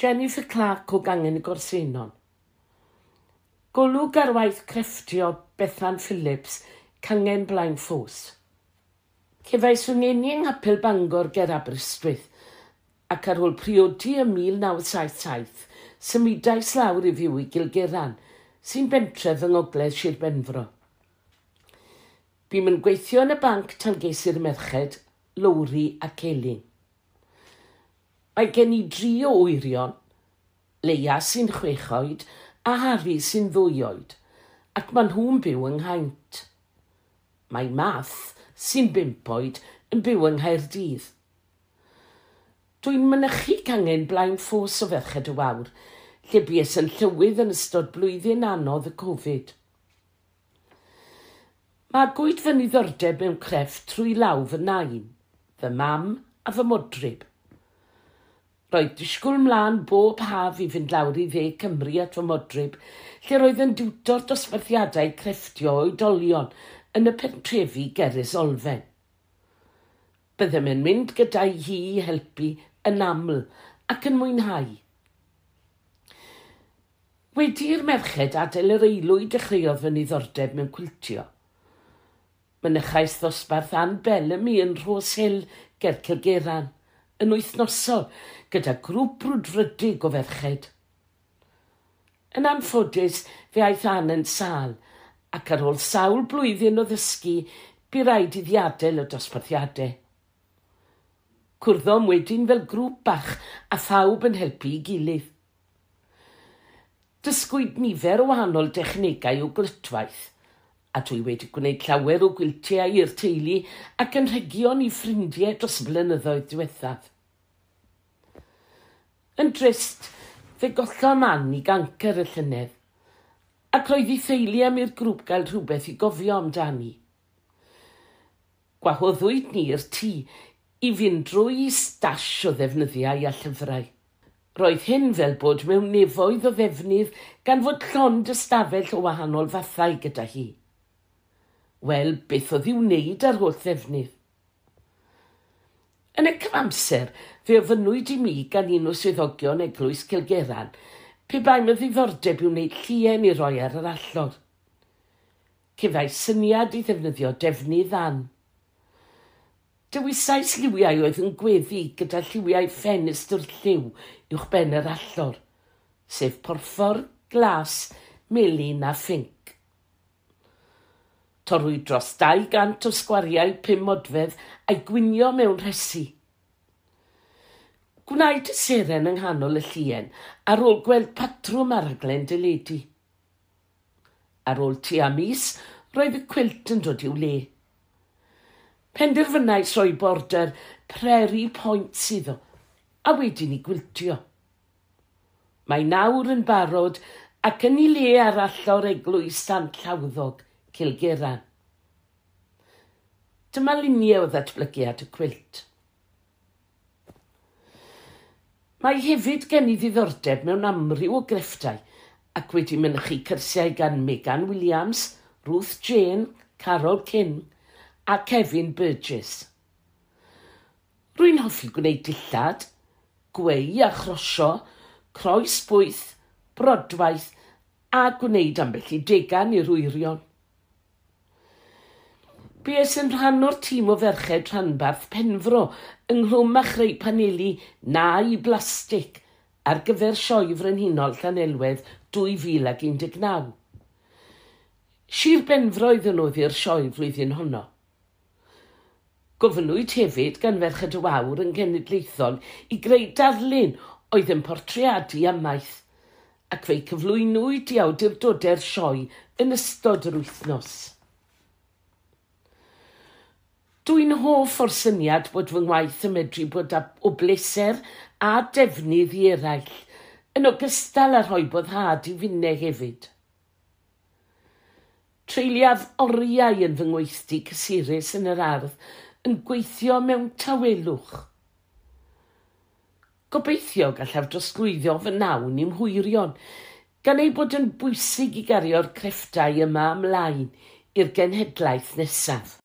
Jennifer Clark o gangen y gorsenon. Golwg ar waith crefftio Bethan Phillips cangen blaen ffos. Cefais fy ngeni yng Nghapel Bangor ger Aberystwyth ac ar ôl priodi ym 1977 symudais lawr i fyw i Gilgeran sy'n bentref yng Ngogledd Sir Benfro. Bym yn gweithio yn y banc tan merched, lowri ac elin. Mae gen i dri o wyrion, Leia sy'n chwech oed a Harry sy'n ddwy oed, ac maen nhw'n byw yng Nghaint. Mae math sy'n bimp oed yn byw yng Nghaerdydd. Dwi'n mynychu gangen blaen ffos o ferched y wawr, lle bues yn llywydd yn ystod blwyddyn anodd y Covid. Mae gwyd fy niddordeb mewn crefft trwy law fy nain, fy mam a fy modryb. Roedd disgwyl mlaen bob haf i fynd lawr i dde Cymru at fy modryb, lle roedd yn diwtor dosbarthiadau crefftio oedolion yn y pentrefi Gerys Olfen. Byddem yn mynd gyda'i hi i helpu yn aml ac yn mwynhau. Wedi'r merched adael yr eilwyd dechreuodd fy niddordeb mewn cwiltio. Mynychais ddosbarth Ann Bellamy yn Rhos Hill, Gercel Geran yn wythnosol gyda grŵp brwdfrydig o ferched. Yn anffodus, fe aeth an yn sal, ac ar ôl sawl blwyddyn o ddysgu, bu rhaid i adael y dosbarthiadau. Cwrddom wedyn fel grŵp bach a thawb yn helpu i gilydd. Dysgwyd nifer o wahanol dechnegau o glytwaith – a dwi wedi gwneud llawer o gwyltiau i'r teulu ac yn rhegion i ffrindiau dros blynyddoedd diwethaf. Yn drist, fe gollon man i gancer y llynedd, ac roedd ei theulu am i'r grŵp gael rhywbeth i gofio amdani. Gwahoddwyd ni'r tŷ i fynd drwy stash o ddefnyddiau a llyfrau. Roedd hyn fel bod mewn nefoedd o ddefnydd gan fod llond ystafell o wahanol fathau gyda hi wel, beth oedd i'w wneud ar holl ddefnydd. Yn y cyfamser, fe ofynnwyd i mi gan un o swyddogion eglwys Cilgeran pe bai mae ddiddordeb i'w wneud llien i roi ar yr allor. Cefai syniad i ddefnyddio defnydd ddan. Dewisau lliwiau oedd yn gweddi gyda lliwiau ffenestr lliw uwch ben yr allor, sef porffor, glas, melin a ffink torwy dros 200 o sgwariau pum modfedd a'i gwynio mewn rhesi. Gwnaed y seren yng nghanol y llien ar ôl gweld patrwm araglen dyledu. Ar ôl tu a mis, roedd y cwilt yn dod i'w le. Penderfynau sroi border preri pwynt iddo, a wedyn i gwiltio. Mae nawr yn barod ac yn ei le arall o'r eglwys dan Llawddog, Cilgeran. Dyma luniau o ddatblygiad y cwilt. Mae hefyd gen i ddiddordeb mewn amryw o grefftau ac wedi mynychu cyrsiau gan Megan Williams, Ruth Jane, Carol King a Kevin Burgess. Rwy'n hoffi gwneud dillad, gweu a chrosio, croes bwyth, brodwaith a gwneud ambell i degan i'r wyrion. Bues yn rhan o'r tîm o ferched rhanbarth penfro ynghlwm â chreu paneli na i blastig ar gyfer sioe frenhinol Llanelwedd 2019. Sir Benfro iddyn nhw ddi'r sioe flwyddyn honno. Gofynwyd hefyd gan ferched y wawr yn genedlaethol i greu darlun oedd yn portreadu amaeth ac fe'i cyflwynwyd i awdurdodau'r sioe yn ystod yr wythnos. Dwi'n hoff o'r syniad bod fy ngwaith yn medru bod o bleser a defnydd i eraill, yn ogystal â rhoi boddhad i finnau hefyd. Treuliaf oriau yn fy ngweithdi cysurus yn yr ardd yn gweithio mewn tawelwch. Gobeithio gallaf drosglwyddio fy nawn i'm hwyrion, gan ei bod yn bwysig i gario'r crefftau yma ymlaen i'r genhedlaeth nesaf.